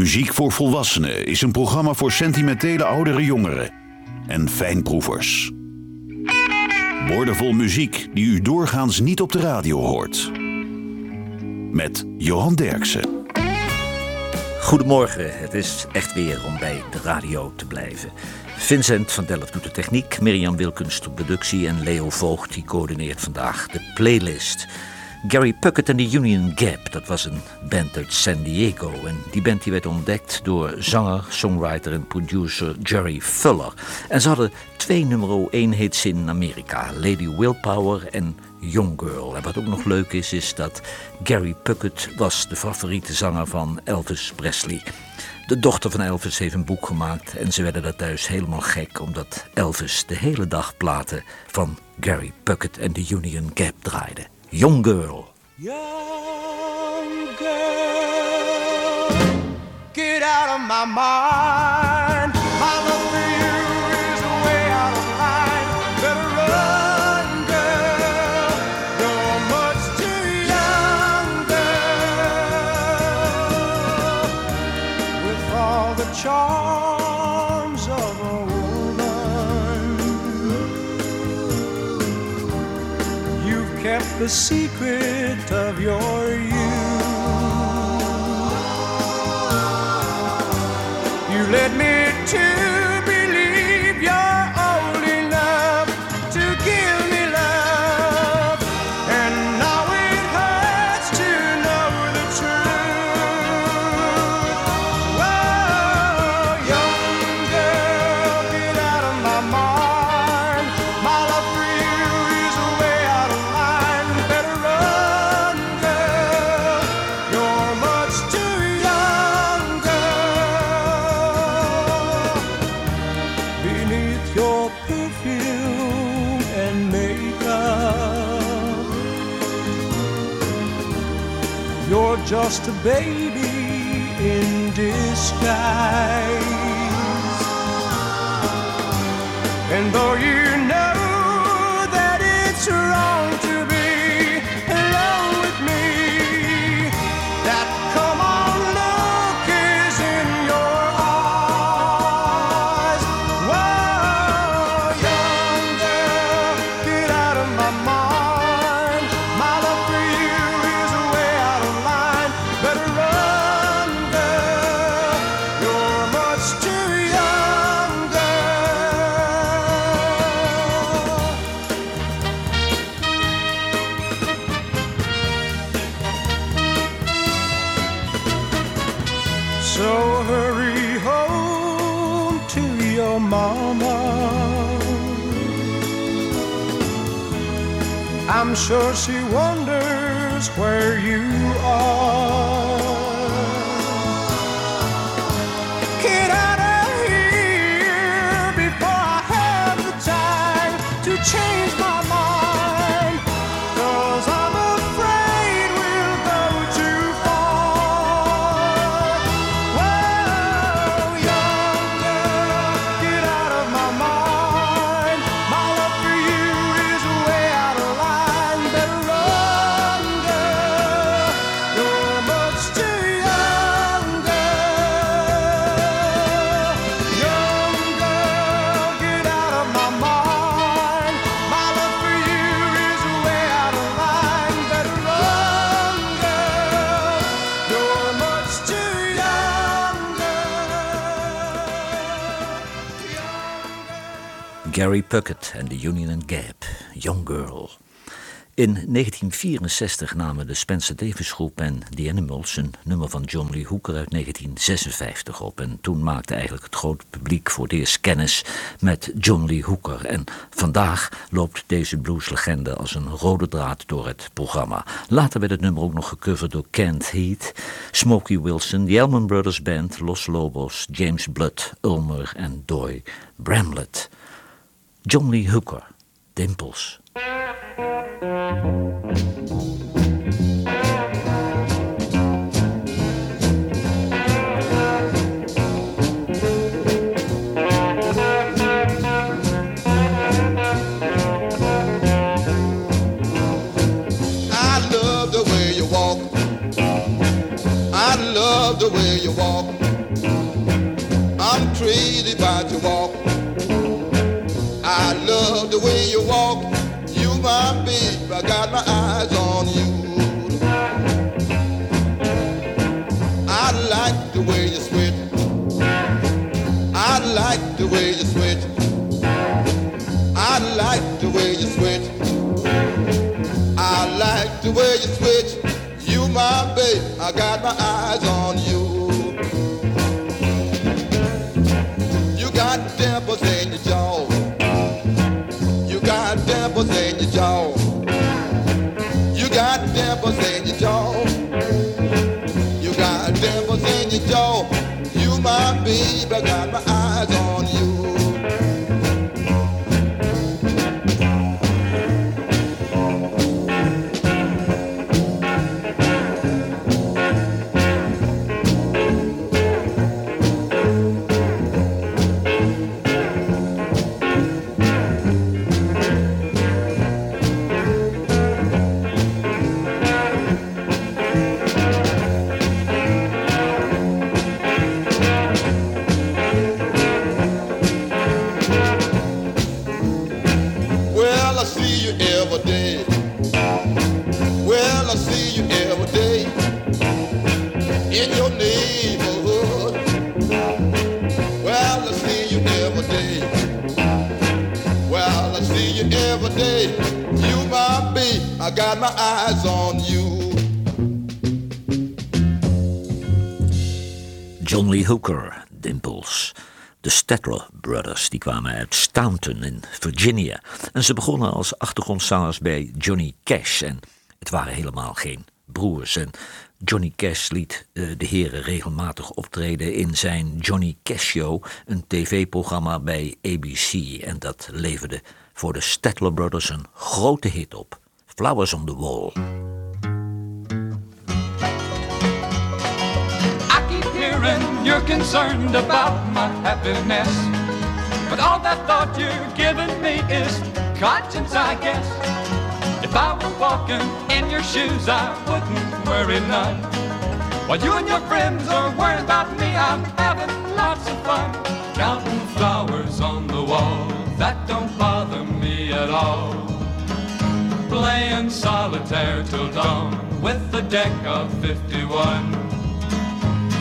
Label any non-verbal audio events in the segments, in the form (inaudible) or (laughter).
Muziek voor Volwassenen is een programma voor sentimentele oudere jongeren en fijnproevers. Woordenvol muziek die u doorgaans niet op de radio hoort. Met Johan Derksen. Goedemorgen, het is echt weer om bij de radio te blijven. Vincent van Delft doet de techniek, Mirjam Wilkens de productie en Leo Voogd die coördineert vandaag de playlist. Gary Puckett en de Union Gap, dat was een band uit San Diego. En die band die werd ontdekt door zanger, songwriter en producer Jerry Fuller. En ze hadden twee nummer 1 hits in Amerika, Lady Willpower en Young Girl. En wat ook nog leuk is, is dat Gary Puckett was de favoriete zanger van Elvis Presley. De dochter van Elvis heeft een boek gemaakt en ze werden daar thuis helemaal gek omdat Elvis de hele dag platen van Gary Puckett en de Union Gap draaide. Young Girl. Young girl, get out of my mind. Kept the secret of your youth. You led me to though you I'm sure she wonders where you are. Gary Puckett en de Union Gap, Young Girl. In 1964 namen de Spencer Davis Groep en The Animals een nummer van John Lee Hooker uit 1956 op. En toen maakte eigenlijk het grote publiek voor het eerst kennis met John Lee Hooker. En vandaag loopt deze blueslegende als een rode draad door het programma. Later werd het nummer ook nog gecoverd door Kent Heath, Smokey Wilson, The Elman Brothers Band, Los Lobos, James Blood, Ulmer en Doy Bramlett. John Lee Hooker, Dimples. I love the way you walk. I love the way you walk. crazy about your walk. Love the way you walk. You my babe, I got my eyes on you. I like the way you switch. I like the way you switch. I like the way you switch. I like the way you switch. You my babe, I got my eyes on. You Dimples in your jaw. You got dimples in your jaw. You my babe, I got my eyes on you. I got my eyes on you. John Lee Hooker, Dimples. De Statler Brothers die kwamen uit Staunton in Virginia. En ze begonnen als achtergrondzangers bij Johnny Cash. En het waren helemaal geen broers. En Johnny Cash liet eh, de heren regelmatig optreden in zijn Johnny Cash Show, een tv-programma bij ABC. En dat leverde voor de Statler Brothers een grote hit op. Flowers on the Wall. I keep hearing you're concerned about my happiness. But all that thought you're giving me is conscience, I guess. If I were walking in your shoes, I wouldn't worry none. While you and your friends are worried about me, I'm having lots of fun. Counting flowers on the wall, that don't bother me at all. Playing solitaire till dawn with the deck of 51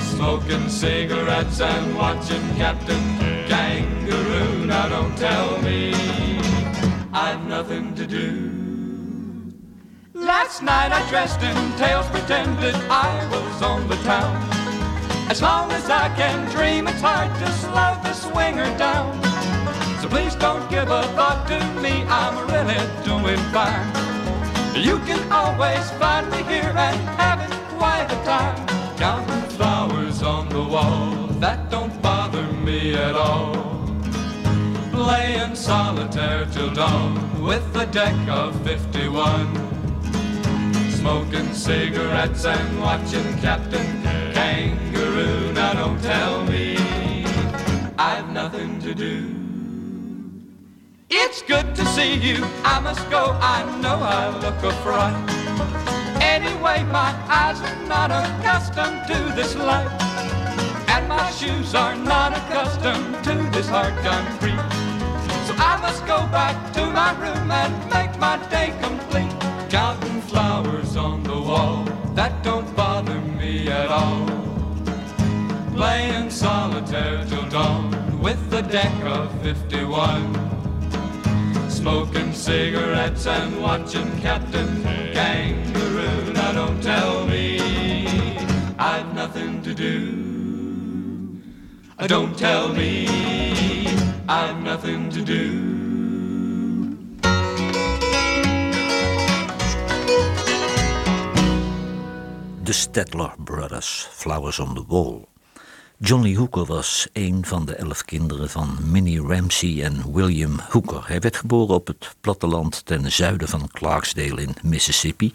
smoking cigarettes and watching Captain Kangaroo. Now don't tell me I've nothing to do. Last night I dressed in tails, pretended I was on the town. As long as I can dream, it's hard to slow the swinger down. So please don't give a thought to me, I'm really doing fine. You can always find me here and having quite a time. Counting flowers on the wall, that don't bother me at all. Playing solitaire till dawn with a deck of 51. Smoking cigarettes and watching Captain Kangaroo. Now don't tell me I've nothing to do. It's good to see you. I must go. I know I look a fright. Anyway, my eyes are not accustomed to this light. And my shoes are not accustomed to this hard concrete. So I must go back to my room and make my day complete. Counting flowers on the wall, that don't bother me at all. Playing solitaire till dawn with the deck of 51 smoking cigarettes and watching Captain Kangaroo. Now don't tell me I've nothing to do. Uh, Don't tell me I've nothing to do. De Statler Brothers, Flowers on the Wall. John Lee Hooker was een van de elf kinderen van Minnie Ramsey en William Hooker. Hij werd geboren op het platteland ten zuiden van Clarksdale in Mississippi.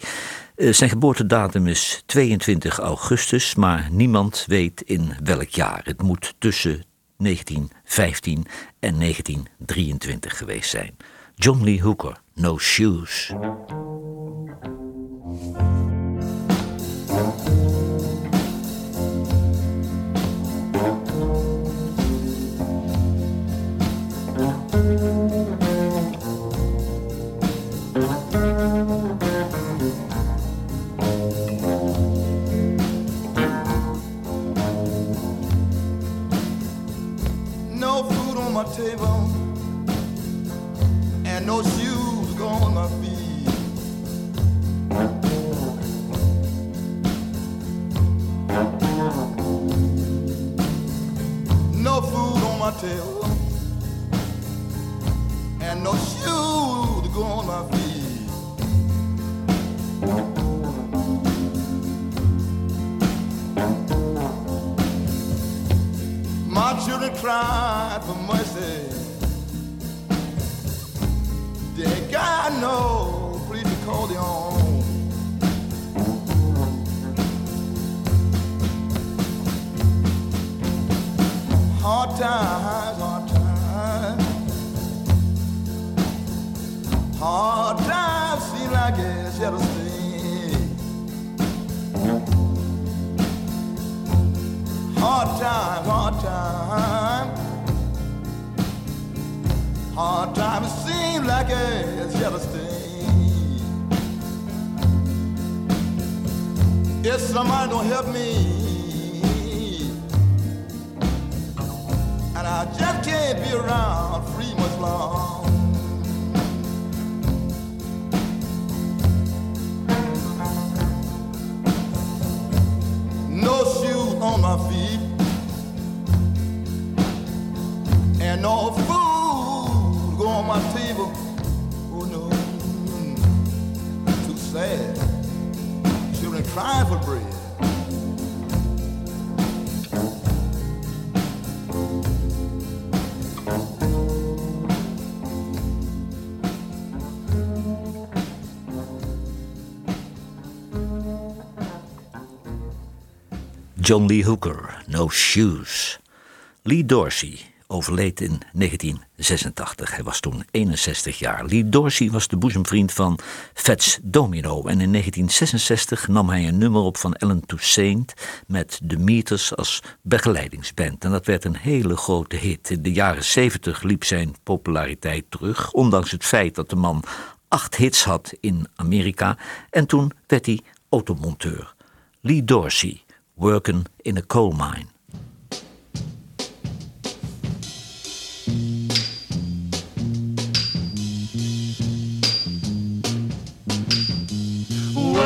Eh, Zijn geboortedatum is 22 augustus, maar niemand weet in welk jaar. Het moet tussen 1915 en 1923 geweest zijn. John Lee Hooker, No Shoes. It's here to. If somebody don't help me, and I just can't be around free much long. No shoes on my feet, and no my table. Oh no, too sad. Children crying for bread. John Lee Hooker, No Shoes. Lee Dorsey overleed in 1986. Hij was toen 61 jaar. Lee Dorsey was de boezemvriend van Fats Domino. En in 1966 nam hij een nummer op van Ellen Toussaint met The Meters als begeleidingsband. En dat werd een hele grote hit. In de jaren 70 liep zijn populariteit terug, ondanks het feit dat de man acht hits had in Amerika. En toen werd hij automonteur. Lee Dorsey, Working in a Coal Mine.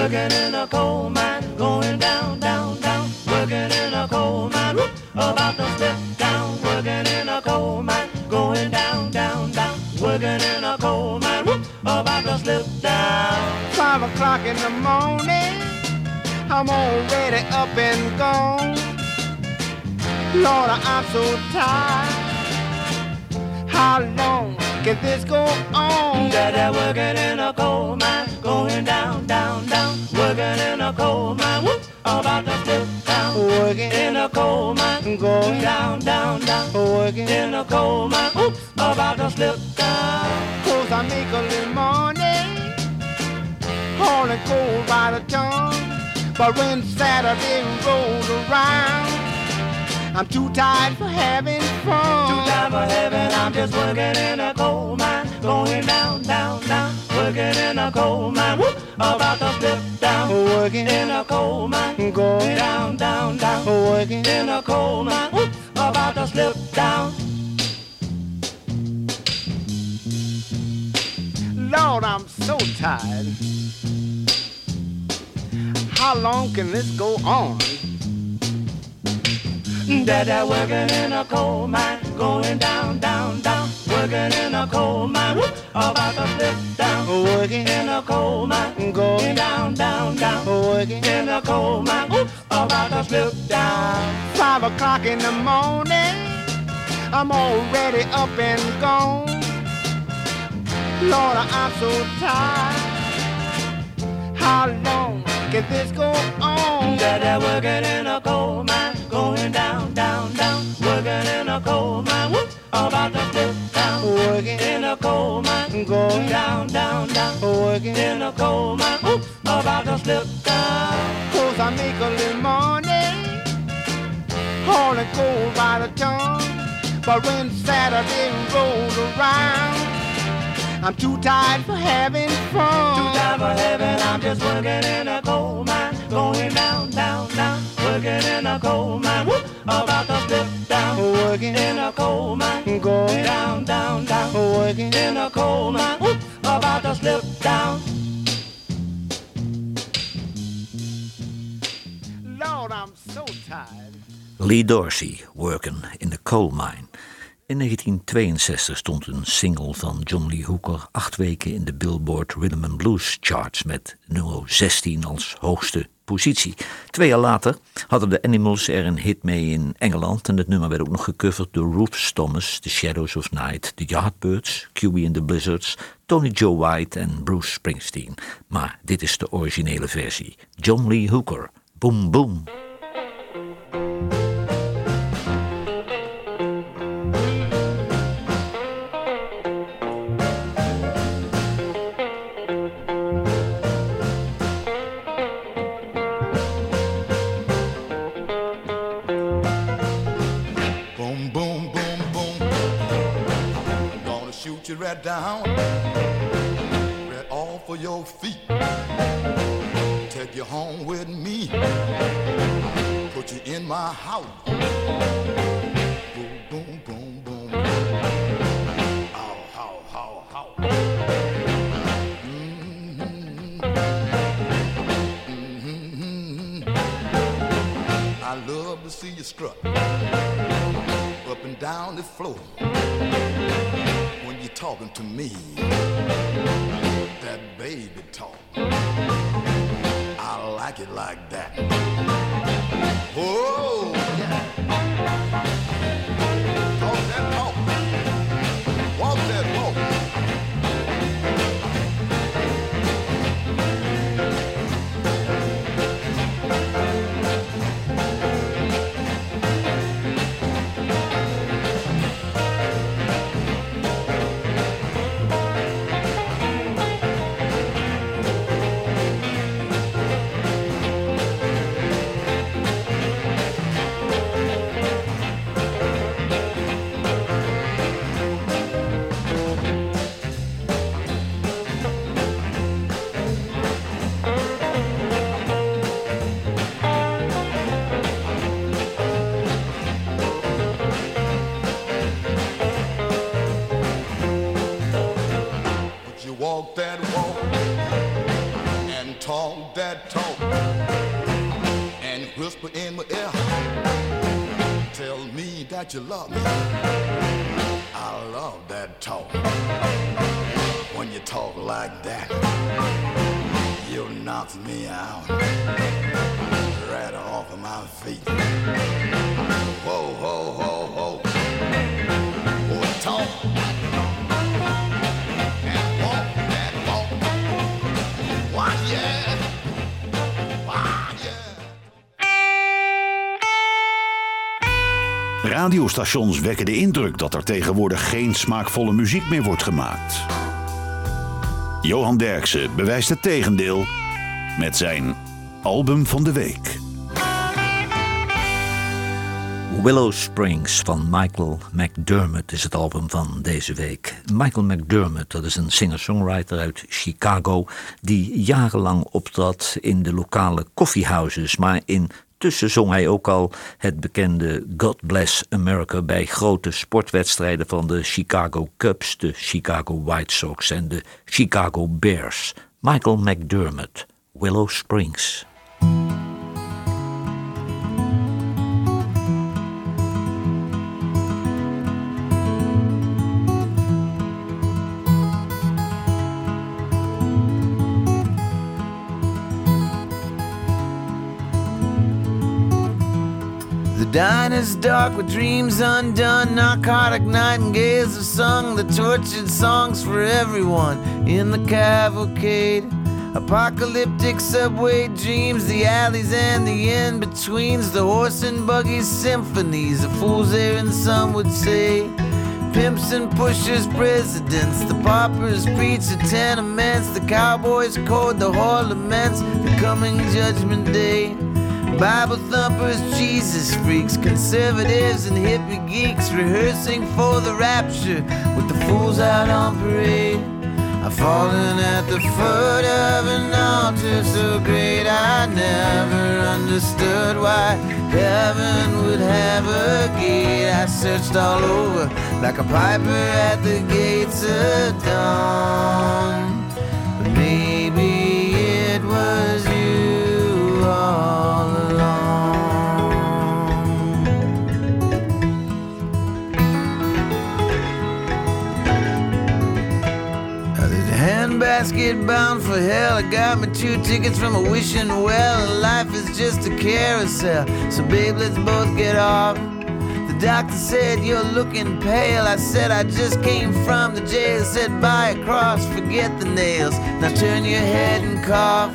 Working in a coal mine, going down, down, down. Working in a coal mine, whoop, about to slip down. Working in a coal mine, going down, down, down. Working in a coal mine, whoop, about to slip down. Five o'clock in the morning, I'm already up and gone. Lord, I'm so tired. How long can this go on? Daddy working in a coal mine, going down, down, down. Working in a coal mine, whoop, about to slip down. Working In a coal mine, Going down, down, down. working. In a coal mine, whoop, about to slip down. Cause I make a little money, hauling coal by the ton. But when Saturday rolls around, I'm too tired for having Too tired for heaven, I'm just working in a coal mine, going down, down, down. Working in a coal mine, whoop, about to slip down. Working, In a coal mine, going, down, down, down. working. In a coal mine, whoop, about to slip down. Lord, I'm so tired. How long can this go on? Dada working in a coal mine, going down, down, down. Working in a coal mine, whoop, about to slip down. Working, In a coal mine, going, down, down, down. working. In a coal mine, whoop, about to slip down. Five o'clock in the morning, I'm already up and gone. Lord, I'm so tired. How long can this go on? Dada working in a coal mine, going down, down, down. Working in a coal mine, whoop, about to slip down. Working, In a coal mine, going, down, down, down. working. In a coal mine, whoop, about to slip down. Cause I make a little money, hauling coal by the ton. But when Saturday rolls around, I'm too tired for having fun. Too tired for heaven, I'm just working in a coal mine, going down, down, down. Working in a coal mine, whoop, about to slip down. Working In a coal mine, Going down, down, down. working In a coal mine, whoop, about to slip down. Lord, I'm so tired. Lee Dorsey, Workin' in the Coal Mine. In 1962 stond een single van John Lee Hooker acht weken in de Billboard Rhythm and Blues charts met nummer 16 als hoogste positie. Twee jaar later hadden de Animals er een hit mee in Engeland en het nummer werd ook nog gecoverd door Ruth Thomas, The Shadows of Night, The Yardbirds, QB and the Blizzards, Tony Joe White en Bruce Springsteen. Maar dit is de originele versie. John Lee Hooker, Boom Boom. Put you in my house. Boom, boom, boom, boom. Ow, how, how, how. Mhm. Mhm. I love to see you strut up and down the floor when you're talking to me. That baby talk. Like it like that. Oh, that you love me. Radiostations wekken de indruk dat er tegenwoordig geen smaakvolle muziek meer wordt gemaakt. Johan Derksen bewijst het tegendeel met zijn album van de week. Willow Springs van Michael McDermott is het album van deze week. Michael McDermott, dat is een singer-songwriter uit Chicago... die jarenlang optrad in de lokale coffeehouses... maar intussen zong hij ook al het bekende God Bless America... bij grote sportwedstrijden van de Chicago Cubs... de Chicago White Sox en de Chicago Bears. Michael McDermott, Willow Springs. Diner's dark with dreams undone. Narcotic nightingales have sung the tortured songs for everyone in the cavalcade. Apocalyptic subway dreams, the alleys and the in betweens, the horse and buggy symphonies, the fool's errand, some would say. Pimps and pushers, presidents, the paupers preach the tenements, the cowboys code the hall laments, the coming judgment day. Bible thumpers, Jesus freaks, conservatives and hippie geeks rehearsing for the rapture with the fools out on parade. I've fallen at the foot of an altar so great I never understood why heaven would have a gate. I searched all over like a piper at the gates of dawn. But maybe it was you all handbasket bound for hell. I got me two tickets from a wishing well. Life is just a carousel. So babe, let's both get off. The doctor said you're looking pale. I said I just came from the jail. Said buy a cross, forget the nails. Now turn your head and cough.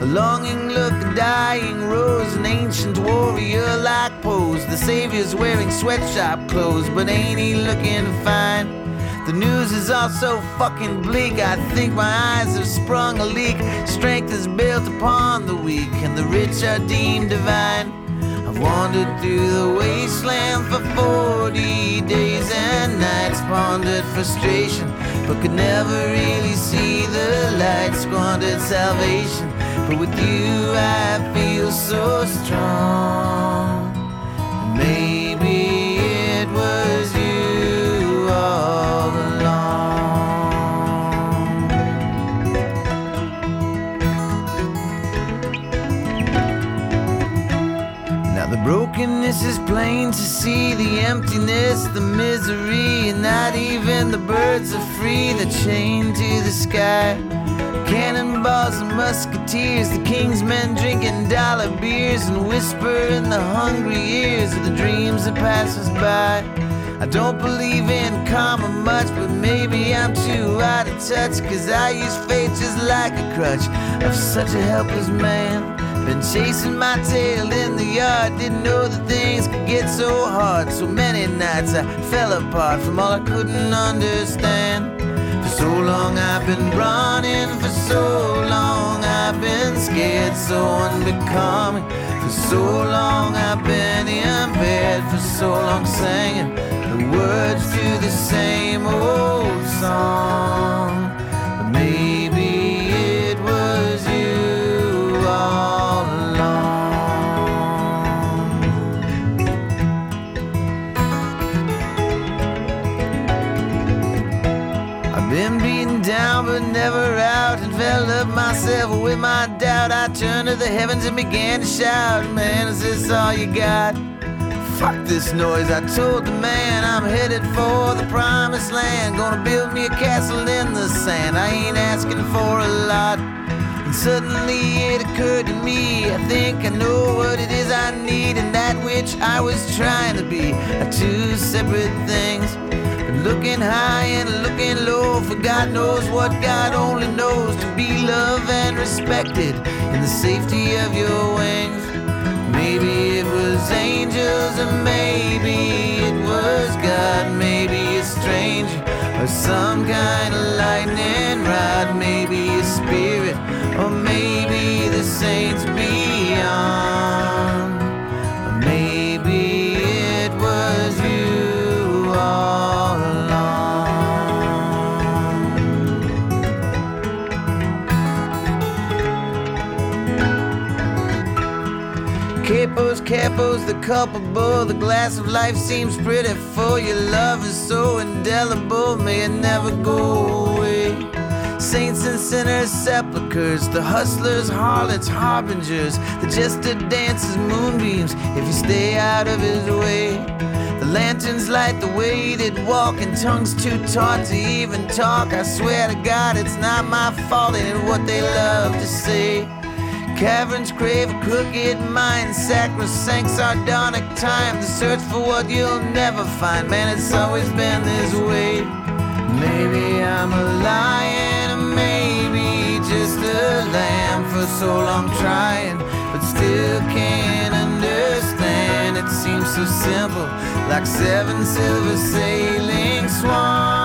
A longing look, a dying rose, an ancient warrior like pose. The savior's wearing sweatshop clothes, but ain't he looking fine? The news is all so fucking bleak. I think my eyes have sprung a leak. Strength is built upon the weak, and the rich are deemed divine. I've wandered through the wasteland for 40 days and nights, pondered frustration, but could never really see the light. Squandered salvation, but with you I feel so strong. Brokenness is plain to see, the emptiness, the misery, and not even the birds are free. They're chained to the sky. Cannonballs and musketeers, the king's men drinking dollar beers and whisper in the hungry ears of the dreams that pass us by. I don't believe in karma much, but maybe I'm too out of touch. Cause I use fate just like a crutch of such a helpless man. Been chasing my tail in the yard, didn't know that things could get so hard. So many nights I fell apart from all I couldn't understand. For so long I've been running, for so long I've been scared, so unbecoming. For so long I've been impaired, for so long singing the words to the same old song. Been beaten down but never out up myself with my doubt. I turned to the heavens and began to shout, Man, is this all you got? Fuck this noise, I told the man I'm headed for the promised land. Gonna build me a castle in the sand. I ain't asking for a lot. And suddenly it occurred to me, I think I know what it is I need, and that which I was trying to be are two separate things. Looking high and looking low, for God knows what God only knows to be loved and respected in the safety of your wings. Maybe it was angels, or maybe it was God, maybe a stranger, or some kind of lightning rod, maybe a spirit, or maybe the saints beyond. Capos, the culpable. The glass of life seems pretty full. Your love is so indelible, may it never go away. Saints and sinners, sepulchres, the hustlers, harlots, harbingers, the jester dances, moonbeams, if you stay out of his way. The lanterns light the way that walk, and tongues too taut to even talk. I swear to God, it's not my fault, and what they love to say. Caverns crave a crooked mind, sacrosanct, sardonic time. The search for what you'll never find, man, it's always been this way. Maybe I'm a lion, or maybe just a lamb for so long trying, but still can't understand. It seems so simple, like seven silver sailing swans.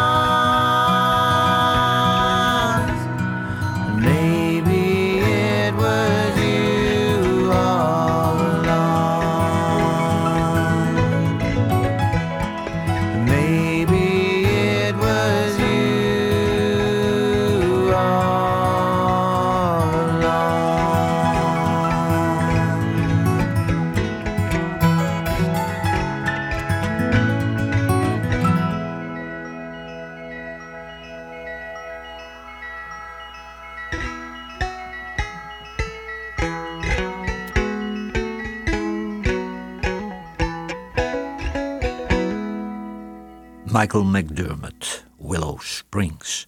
Michael McDermott, Willow Springs.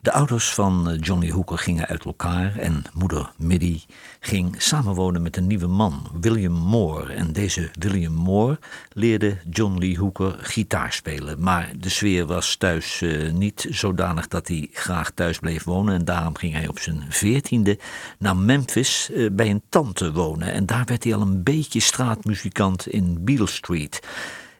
De ouders van eh, Johnny Hooker gingen uit elkaar en moeder Middy ging samenwonen met een nieuwe man, William Moore. En deze William Moore leerde John Lee Hooker gitaar spelen. Maar de sfeer was thuis eh, niet zodanig dat hij graag thuis bleef wonen. En daarom ging hij op zijn veertiende naar Memphis eh, bij een tante wonen. En daar werd hij al een beetje straatmuzikant in Beale Street.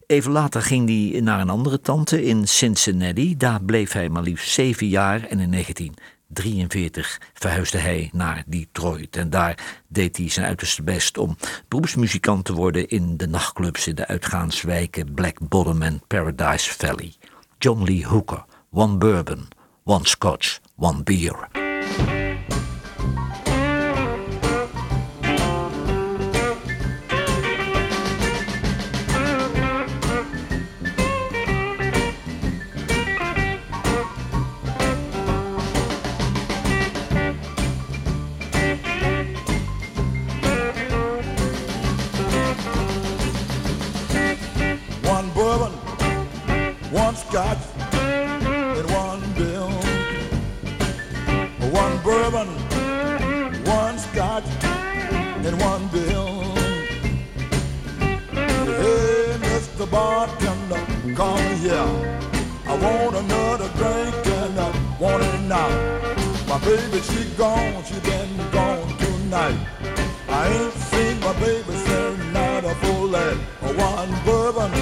Even later ging hij naar een andere tante in Cincinnati. Daar bleef hij maar liefst zeven jaar en in 1943 verhuisde hij naar Detroit. En daar deed hij zijn uiterste best om beroepsmuzikant te worden in de nachtclubs in de uitgaanswijken Black Bottom en Paradise Valley. John Lee Hooker, one bourbon, one scotch, one beer. I want another drink and I want it now. My baby, she gone, she been gone tonight. I ain't seen my baby since night of full lead. One bourbon,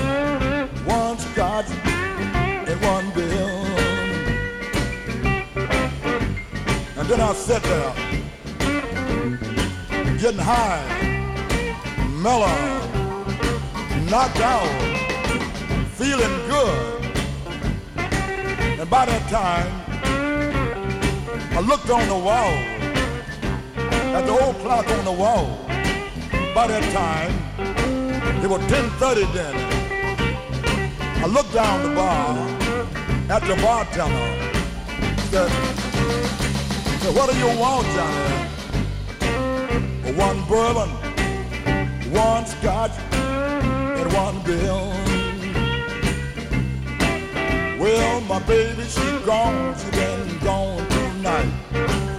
one scotch, and one bill. And then I sat there, getting high, mellow, knocked out, feeling good. And by that time, I looked on the wall, at the old clock on the wall. By that time, it was 10.30 then. I looked down the bar at the bartender. Said, said, what do you want, Johnny? One bourbon, one scotch, and one bill. Well, my baby, she gone, she been gone tonight.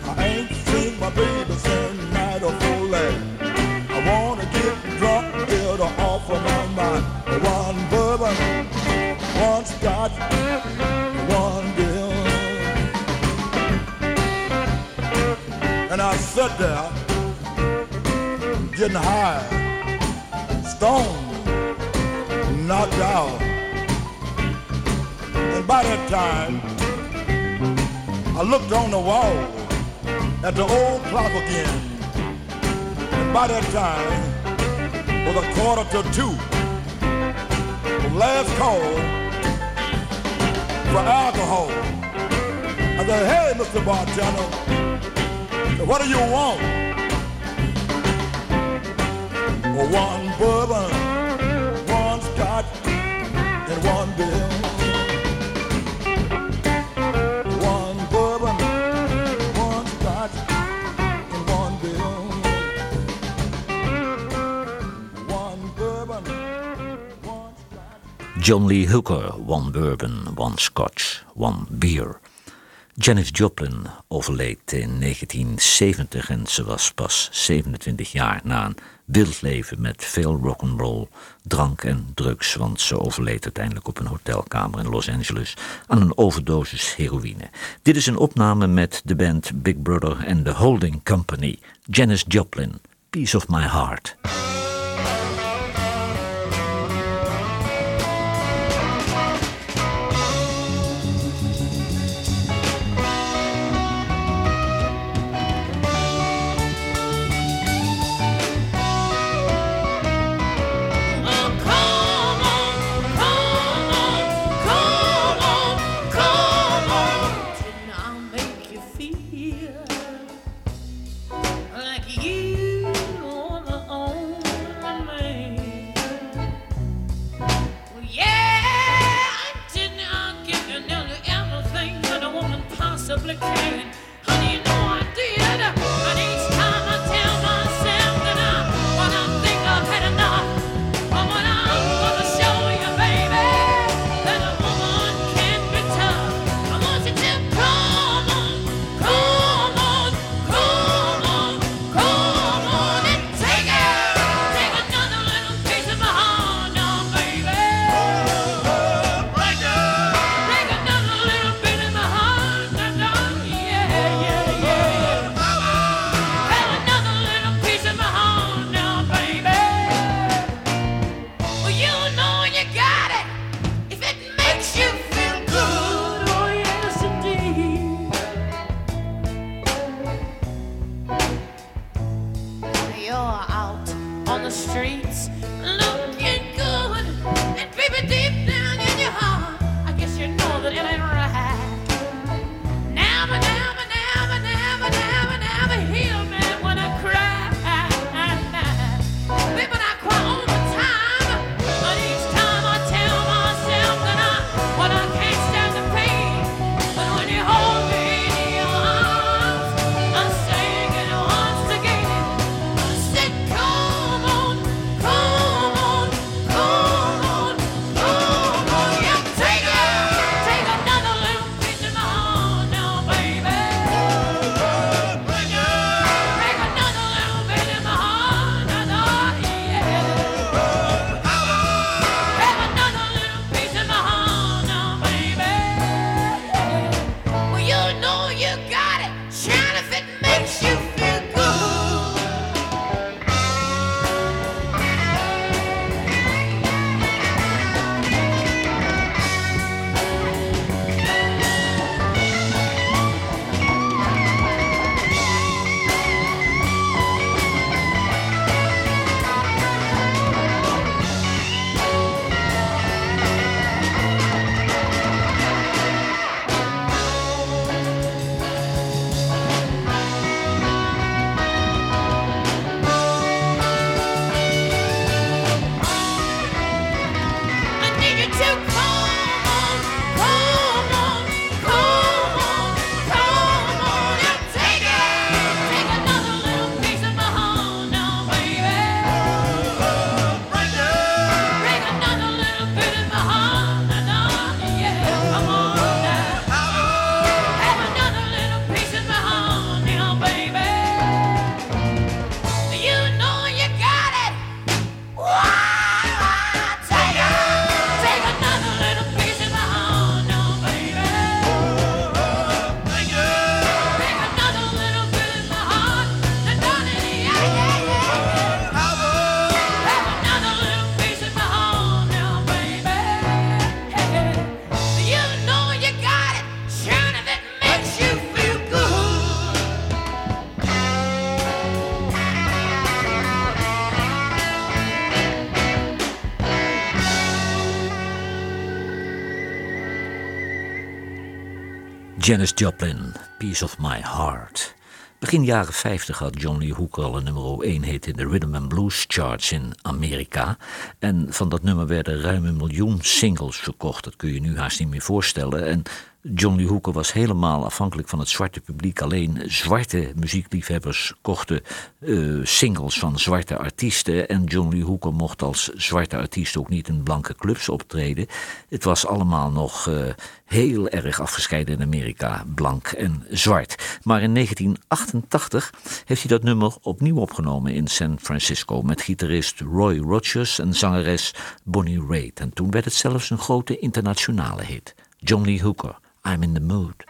I ain't seen my baby since night of full. I wanna get drunk, get her off of my mind. One bourbon, one scotch, one bill. And I sat there, getting high, stoned, knocked out. And by that time, I looked on the wall at the old clock again. And by that time, was a quarter to two. The last call for alcohol. I said, hey, Mr. Bartender, what do you want? One bourbon, one scotch, and one bill. John Lee Hooker, one bourbon, one scotch, one beer. Janis Joplin overleed in 1970 en ze was pas 27 jaar na een wild leven met veel rock'n'roll, drank en drugs, want ze overleed uiteindelijk op een hotelkamer in Los Angeles aan een overdosis heroïne. Dit is een opname met de band Big Brother and the Holding Company. Janis Joplin, Piece of My Heart. Janis Joplin, Piece of My Heart. Begin jaren 50 had John Lee Hooker al een nummer 1 hit in de Rhythm and Blues charts in Amerika. En van dat nummer werden ruim een miljoen singles verkocht. Dat kun je nu haast niet meer voorstellen. En Johnny Hooker was helemaal afhankelijk van het zwarte publiek. Alleen zwarte muziekliefhebbers kochten eh, singles van zwarte artiesten. En Johnny Hooker mocht als zwarte artiest ook niet in blanke clubs optreden. Het was allemaal nog eh, heel erg afgescheiden in Amerika, blank en zwart. Maar in 1988 heeft hij dat nummer opnieuw opgenomen in San Francisco met gitarist Roy Rogers en zangeres Bonnie Raitt. En toen werd het zelfs een grote internationale hit. Johnny Hooker. I'm in the mood.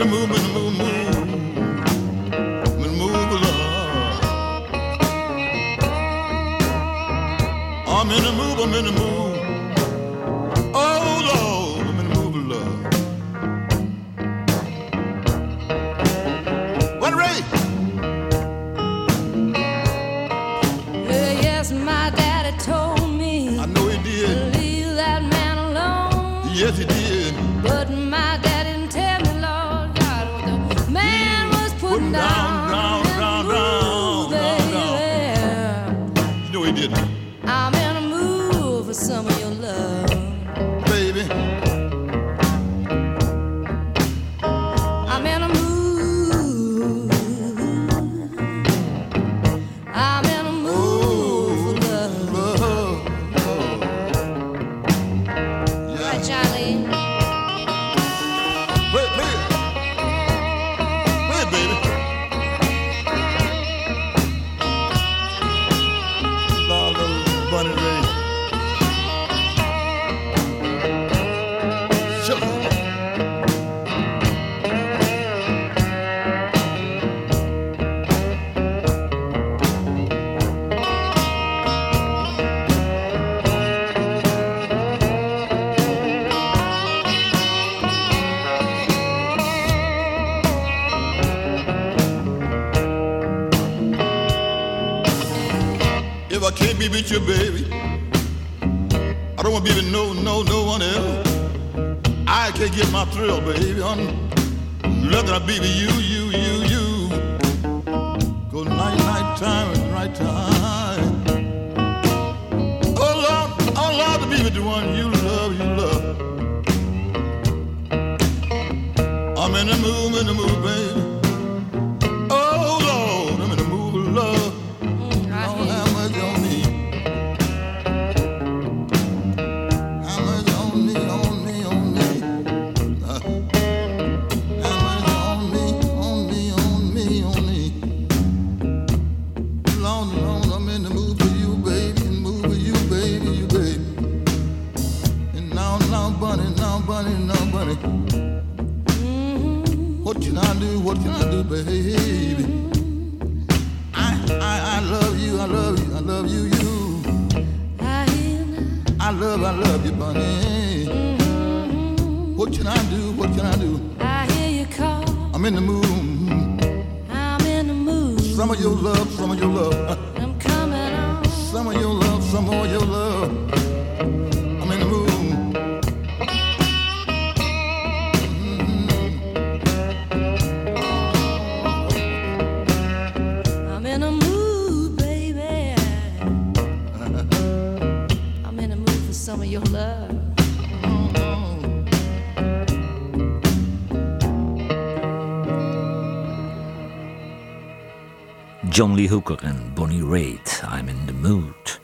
the the the. I'm in the mood, I'm in the mood. Be with you, baby, I don't want to be with no, no, no one else. I can't get my thrill, baby. I'm looking to be with you, you, you, you. Go night, night time, and right time. Oh Lord, oh Lord, to be with the one you love, you love. I'm in the mood, in the mood, baby. Some of your love, some of your love. I'm coming on. Some of your love, some more your love. I'm in the mood. Mm-hmm. I'm in a mood, baby. (laughs) I'm in a mood for some of your love. John Lee Hooker en Bonnie Raitt, I'm in the mood.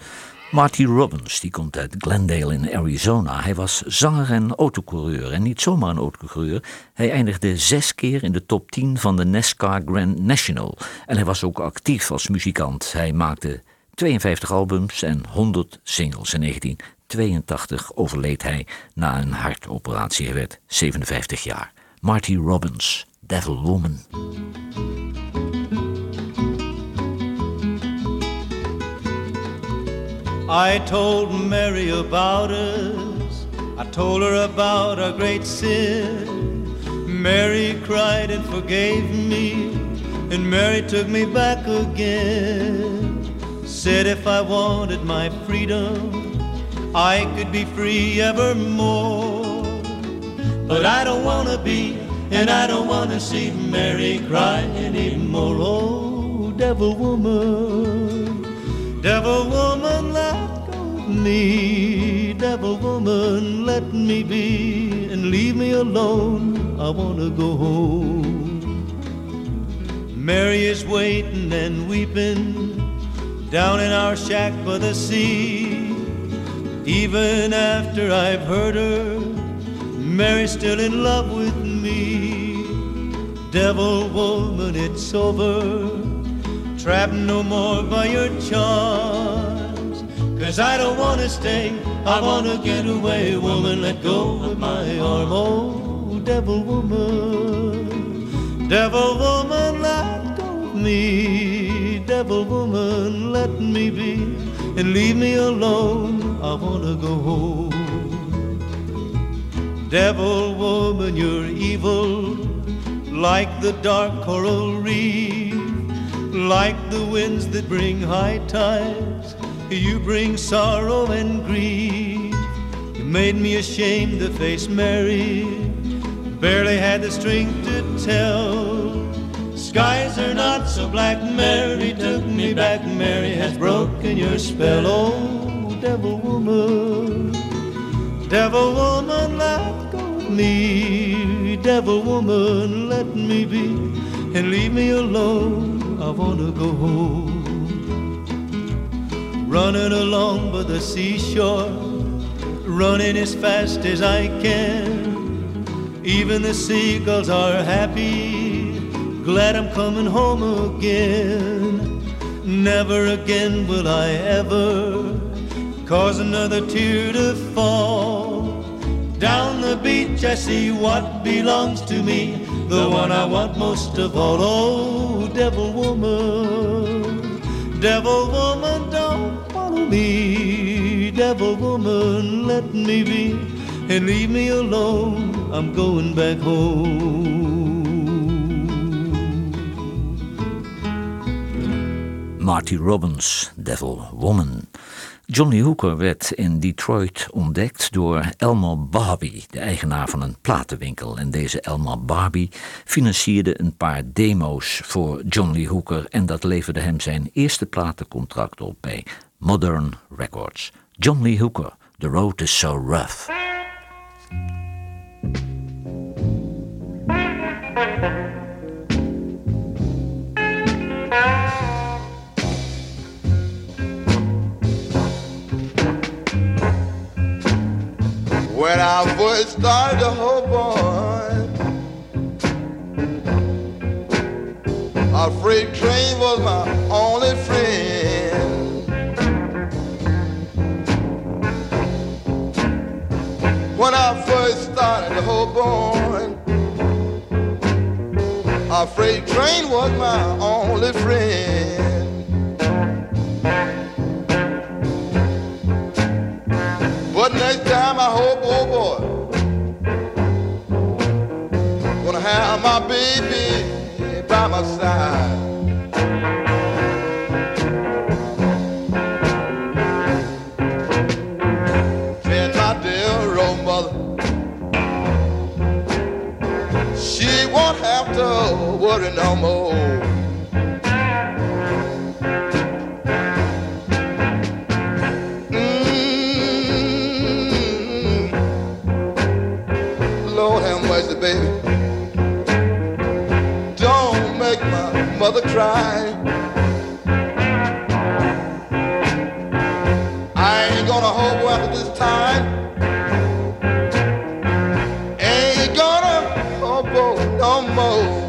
Marty Robbins, die komt uit Glendale in Arizona. Hij was zanger en autocoureur. En niet zomaar een autocoureur. Hij eindigde zes keer in de top 10 van de NASCAR Grand National. En hij was ook actief als muzikant. Hij maakte 52 albums en 100 singles. In 1982 overleed hij na een hartoperatie. Hij werd 57 jaar. Marty Robbins, Devil Woman. I told Mary about us. I told her about our great sin. Mary cried and forgave me, and Mary took me back again. Said if I wanted my freedom, I could be free evermore. But I don't wanna be, and I don't wanna see Mary cry anymore. Oh, devil woman, devil woman, me. Devil woman, let me be, and leave me alone. I wanna go home. Mary is waiting and weeping down in our shack by the sea. Even after I've hurt her, Mary's still in love with me. Devil woman, it's over. Trapped no more by your charms. Cause I don't wanna stay, I wanna get away. Woman, let go of my arm. Oh, devil woman, devil woman, let go of me. Devil woman, let me be and leave me alone. I wanna go home. Devil woman, you're evil, like the dark coral reef, like the winds that bring high tides. You bring sorrow and grief. You made me ashamed to face Mary, barely had the strength to tell. skies are not so black. Mary took me back. Mary has broken your spell. Oh, devil woman, devil woman, let go of me. Devil woman, let me be and leave me alone. I wanna go home. Running along by the seashore, running as fast as I can. Even the seagulls are happy, glad I'm coming home again. Never again will I ever cause another tear to fall. Down the beach I see what belongs to me, the one I want most of all. Oh, devil woman, devil woman, me. Devil woman, let me be and leave me alone. I'm going back home. Marty Robbins, Devil Woman. Johnny Hooker werd in Detroit ontdekt door Elmer Barbie, de eigenaar van een platenwinkel. En deze Elmer Barbie financierde een paar demo's voor Johnny Hooker en dat leverde hem zijn eerste platencontract op bij Modern Records. John Lee Hooker, The Road is So Rough. When I first started the whole boy, a freight train was my only friend. When I first started boy, a freight train was my only friend. But next time I hope, oh boy, gonna have my baby by my side. Worry no more. Mm. Lord have mercy, baby. Don't make my mother cry. I ain't gonna hold after this time. Ain't gonna hobo no more.